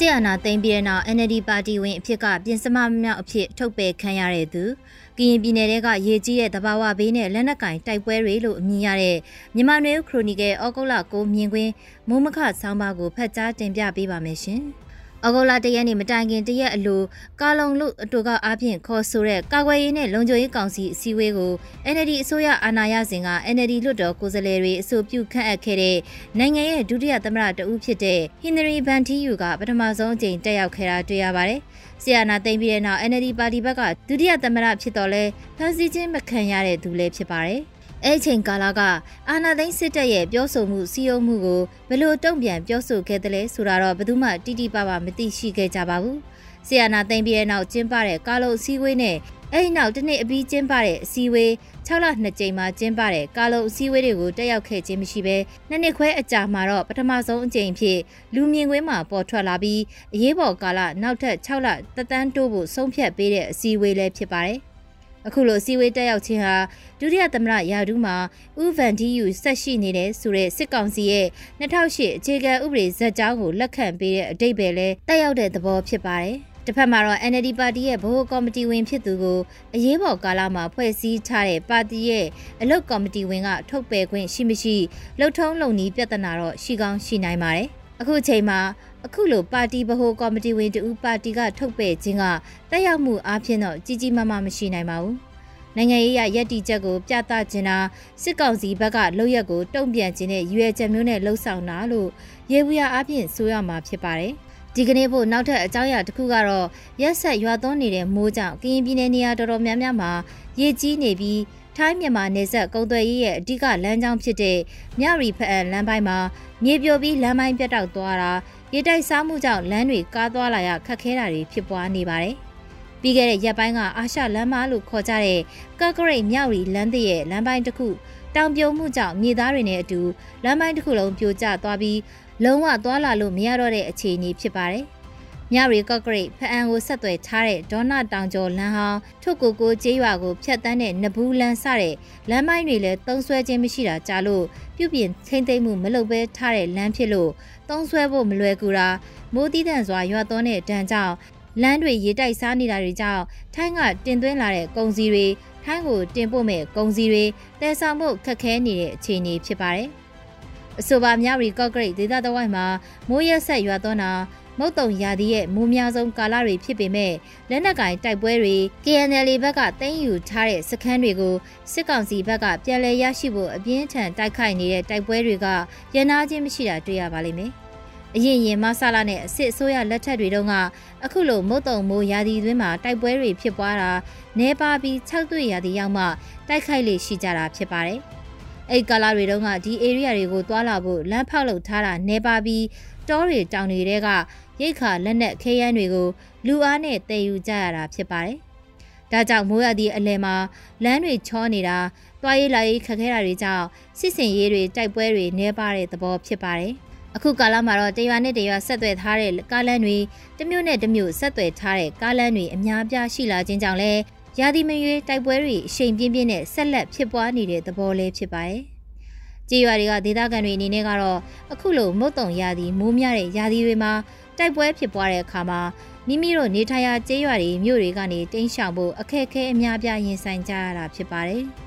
ဆီယနာသိမ်းပြီးတဲ့နောက် NLD ပါတီဝင်အဖြစ်ကပြင်စမမြောက်အဖြစ်ထုတ်ပယ်ခံရတဲ့သူကရင်ပြည်နယ်ကရေကြီးတဲ့တဘာဝဘေးနဲ့လက်နက်ကင်တိုက်ပွဲတွေလို့အမည်ရတဲ့မြန်မာနွေခရိုနီကယ်ဩဂုတ်လ9မြင်ကွင်းမိုးမခဆောင်းပါးကိုဖတ်ကြားတင်ပြပေးပါမယ်ရှင်။ ဩဂုတ်လတရက်နေ့မတိုင်ခင်တရက်အလိုကာလုံလူအတူကအားဖြင့်ခေါ်ဆိုတဲ့ကာကွယ်ရေးနဲ့လုံခြုံရေးကောင်စီအစည်းအဝေးကို NLD အစိုးရအာဏာရစဉ်က NLD လွှတ်တော်ကိုယ်စားလှယ်တွေအဆိုပြုခန့်အပ်ခဲ့တဲ့နိုင်ငံရဲ့ဒုတိယသမ္မတတဦးဖြစ်တဲ့ဟင်နရီဘန်တီယူကပထမဆုံးအကြိမ်တက်ရောက်ခဲ့တာတွေ့ရပါတယ်။ဆီယနာသိမ့်ပြီးတဲ့နောက် NLD ပါတီဘက်ကဒုတိယသမ္မတဖြစ်တော်လဲဖန်စီချင်းမခံရတဲ့သူလည်းဖြစ်ပါတယ်။ အဲ့ချိန်ကာလကအာနာသိန်းစစ်တပ်ရဲ့ပြောဆိုမှုစီယုံမှုကိုဘယ်လိုတုံ့ပြန်ပြောဆိုခဲ့တယ်လဲဆိုတာတော့ဘယ်သူမှတိတိပပမသိရှိခဲ့ကြပါဘူး။ဆီယနာသိန်းပြီးတဲ့နောက်ကျင်းပတဲ့ကာလုံအစည်းအဝေးနဲ့အဲ့ဒီနောက်တစ်နှစ်အပြီးကျင်းပတဲ့အစည်းအဝေး6လ2ကြိမ်မှာကျင်းပတဲ့ကာလုံအစည်းအဝေးတွေကိုတက်ရောက်ခဲ့ခြင်းမရှိဘဲနှစ်နှစ်ခွဲအကြာမှာတော့ပထမဆုံးအကြိမ်ဖြစ်လူမြင်ကွင်းမှာပေါ်ထွက်လာပြီးအရေးပေါ်ကာလနောက်ထပ်6လတသန်းတိုးဖို့ဆုံးဖြတ်ပေးတဲ့အစည်းအဝေးလည်းဖြစ်ပါတယ်။ အခုလိုစီဝေးတက်ရောက်ခြင်းဟာဒုတိယသမ္မတယာဒူးမှာဥဗန်ဒီယူဆက်ရှိနေတဲ့ဆိုတဲ့စစ်ကောင်စီရဲ့2008အခြေခံဥပဒေဇက်ကြောင်းကိုလက်ခံပေးတဲ့အတိတ်ပဲလဲတက်ရောက်တဲ့သဘောဖြစ်ပါတယ်။တစ်ဖက်မှာတော့ NLD ပါတီရဲ့ဗဟိုကော်မတီဝင်ဖြစ်သူကိုအရေးပေါ်ကာလမှာဖွဲ့စည်းထားတဲ့ပါတီရဲ့အလုတ်ကော်မတီဝင်ကထုတ်ပယ်ခွင့်ရှိမရှိလှုပ်ထုံးလုံနည်းပြဿနာတော့ရှိကောင်းရှိနိုင်ပါတယ်။ အခုချိန်မှာအခုလိုပါတီဗဟိုကော်မတီဝင်တူပါတီကထုတ်ပယ်ခြင်းကတက်ရောက်မှုအပြင်တော့ကြီးကြီးမားမားမရှိနိုင်ပါဘူး။နိုင်ငံရေးရရက်တီချက်ကိုပြသခြင်းတာစစ်ကောင်စီဘက်ကလုပ်ရက်ကိုတုံ့ပြန်ခြင်းနဲ့ရွေချက်မျိုးနဲ့လှုံ့ဆော်တာလို့ရေဘူးရအပြင်ဆိုရမှာဖြစ်ပါတယ်။ဒီကနေ့ဖို့နောက်ထပ်အကြောင်းအရာတစ်ခုကတော့ရက်ဆက်ရွာသွန်းနေတဲ့မိုးကြောင့်ကရင်ပြည်နယ်နေရာတော်တော်များများမှာရေကြီးနေပြီး ထိုင်းမြန်မာနယ်စပ်ကုန်းသွယ်ရေးရဲ့အဓိကလမ်းကြောင်းဖြစ်တဲ့မြရီဖအန်လမ်းပိုင်းမှာမြေပြိုပြီးလမ်းပိုင်းပြတ်တောက်သွားတာရေတိုက်စားမှုကြောင့်လမ်းတွေကားသွားလာရခက်ခဲတာတွေဖြစ်ပွားနေပါတယ်။ပြီးခဲ့တဲ့ရက်ပိုင်းကအာရှလမ်းမလို့ခေါ်ကြတဲ့ကက်ကရိတ်မြရီလမ်းသစ်ရဲ့လမ်းပိုင်းတစ်ခုတောင်ပြုံမှုကြောင့်မြေသားတွေနဲ့အတူလမ်းပိုင်းတစ်ခုလုံးပြိုကျသွားပြီးလုံးဝသွားလာလို့မရတော့တဲ့အခြေအနေဖြစ်ပါတယ်။ မြရီကော့ဂရိတ်ဖအံကိုဆက်သွယ်ထားတဲ့ဒေါနာတောင်ကျော်လမ်းဟောင်းထုတ်ကိုကိုကျေးရွာကိုဖျက်တမ်းတဲ့နဘူးလမ်းစတဲ့လမ်းမိုင်းတွေလည်းတုံးဆွဲခြင်းမရှိတာကြာလို့ပြုပြင်ထိမ့်သိမ့်မှုမလုပ်ဘဲထားတဲ့လမ်းဖြစ်လို့တုံးဆွဲဖို့မလွယ်ကူတာမိုးတီးတန့်စွာရွာသွန်းတဲ့ဒဏ်ကြောင့်လမ်းတွေရေတိုက်စားနေတာတွေကြောင့်ထိုင်းကတင်သွင်းလာတဲ့ကုန်စည်တွေထိုင်းကိုတင်ပို့မဲ့ကုန်စည်တွေတဲဆောင်မှုခက်ခဲနေတဲ့အခြေအနေဖြစ်ပါတယ်။အဆိုပါမြရီကော့ဂရိတ်ဒေသတဝိုက်မှာမိုးရက်ဆက်ရွာသွန်းတာ မုတ်တုံရာသီရဲ့မူများဆုံးကာလတွေဖြစ်ပေမဲ့လက်နက်ကင်တိုက်ပွဲတွေ KNL ဘက်ကတင်းယူထားတဲ့စခန်းတွေကိုစစ်ကောင်စီဘက်ကပြန်လည်ရရှိဖို့အပြင်းထန်တိုက်ခိုက်နေတဲ့တိုက်ပွဲတွေကရန်နာခြင်းမရှိတာတွေ့ရပါလိမ့်မယ်။အရင်ရင်မဆလာနဲ့အစ်စ်အစိုးရလက်ထက်တွေတုန်းကအခုလိုမုတ်တုံမိုးရာသီတွင်းမှာတိုက်ပွဲတွေဖြစ်ပွားတာနေပါပြီး၆တွေ့ရာသီရောက်မှတိုက်ခိုက်လေရှိကြတာဖြစ်ပါတယ်။ အဲ့ကာလာတွေတုန်းကဒီ area တွေကိုတွာလာဖို့လမ်းဖောက်လုပ်ထားတာနေပါပြီးတောတွေတောင်တွေကရိတ်ခါလက်နက်ခဲယမ်းတွေကိုလူအားနဲ့တည်ယူကြရတာဖြစ်ပါတယ်။ဒါကြောင့်မိုးရသည့်အလယ်မှာလမ်းတွေချောနေတာ၊သွားရေးလာရေးခက်ခဲတာတွေကြောင့်စစ်စင်ရေးတွေတိုက်ပွဲတွေနှဲပါတဲ့သဘောဖြစ်ပါတယ်။အခုကာလမှာတော့တရွာနဲ့တရွာဆက်သွယ်ထားတဲ့ကားလမ်းတွေတမျိုးနဲ့တမျိုးဆက်သွယ်ထားတဲ့ကားလမ်းတွေအများပြားရှိလာခြင်းကြောင့်လည်း ရာသီမရွေးတိုက်ပွဲတွေအရှိန်ပြင်းပြင်းနဲ့ဆက်လက်ဖြစ်ပွားနေတဲ့သဘောလေးဖြစ်ပါတယ်။ကြေးရွာတွေကဒေသခံတွေအနေနဲ့ကတော့အခုလိုမုတ်တုံရာသီမိုးများတဲ့ရာသီတွေမှာတိုက်ပွဲဖြစ်ပွားတဲ့အခါမှာမိမိတို့နေထိုင်ရာကျေးရွာတွေမြို့တွေကနေတင်းရှောင်ဖို့အခက်အခဲအများပြားရင်ဆိုင်ကြရတာဖြစ်ပါတယ်။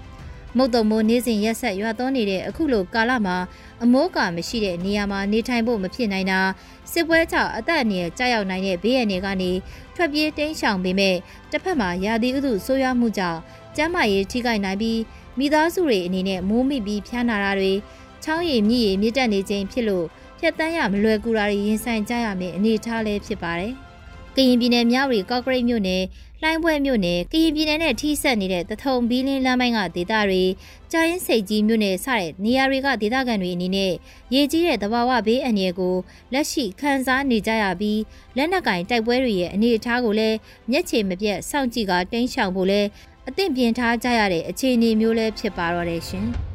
မုတ်တုံမိုးနေ့စဉ်ရက်ဆက်ရွာသွန်းနေတဲ့အခုလိုကာလမှာအမိုးကာမရှိတဲ့နေရာမှာနေထိုင်ဖို့မဖြစ်နိုင်တာစစ်ပွဲကြောင့်အသက်အန္တရာယ်ကြောက်ရောက်နိုင်တဲ့ဘေးရန်တွေကနေထွက်ပြေးတင်းရှောင်ပေမဲ့တစ်ဖက်မှာရာသီဥတုဆိုးရွားမှုကြောင့်ကျန်းမာရေးထိခိုက်နိုင်ပြီးမိသားစုတွေအနေနဲ့မိုးမိပြီးဖျားနာတာတွေချောင်းရည်မြည်ရည်မြင့်တက်နေခြင်းဖြစ်လို့ဖြတ်တန်းရမလွယ်ကူတာတွေရင်ဆိုင်ကြရမယ့်အနေအထားလေးဖြစ်ပါတယ်။ကရင်ပြည်နယ်မြောက်ရီကော့ဂရိတ်မြို့နယ် လှိုင်းပွဲမြို့နယ်ကရင်ပြည်နယ်နဲ့ထိစပ်နေတဲ့တထုံဘီလင်းလမ်းပိုင်းကဒေသတွေကြာရင်စိတ်ကြီးမြို့နယ်စတဲ့နေရာတွေကဒေသခံတွေအနေနဲ့ရေကြီးတဲ့သဘာဝဘေးအန္တရာယ်ကိုလက်ရှိခံစားနေကြရပြီးလက်နက်ကင်တိုက်ပွဲတွေရဲ့အနေအထားကိုလည်းမျက်ခြေမပြတ်စောင့်ကြည့်ကတင်းရှောင်ဖို့လဲအသင့်ပြင်ထားကြရတဲ့အခြေအနေမျိုးလည်းဖြစ်ပါတော့တယ်ရှင်။